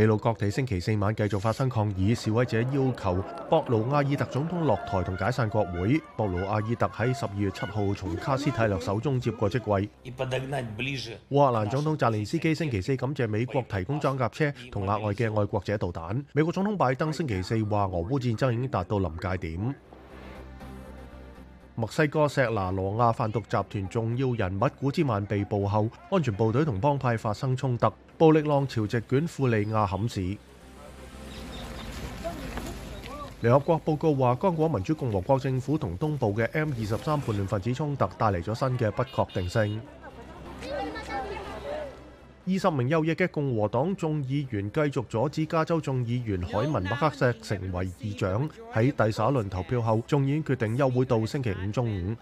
秘鲁各地星期四晚繼續發生抗議，示威者要求博盧阿爾特總統落台同解散國會。博盧阿爾特喺十二月七號從卡斯泰勒手中接過職位。乌克蘭總統澤連斯基星期四感謝美國提供装甲車同額外嘅愛國者導彈。美國總統拜登星期四話俄烏戰爭已經達到臨界點。墨西哥锡拿罗亚贩毒集团重要人物古兹曼被捕后，安全部队同帮派发生冲突，暴力浪潮直卷富利亚坎市。联合国报告话，刚果民主共和国政府同东部嘅 M 二十三叛乱分子冲突，带嚟咗新嘅不确定性。二十名優益嘅共和黨眾議員繼續阻止加州眾議員海文麥克锡成為議長。喺第十一輪投票後，眾议院決定休會到星期五中午。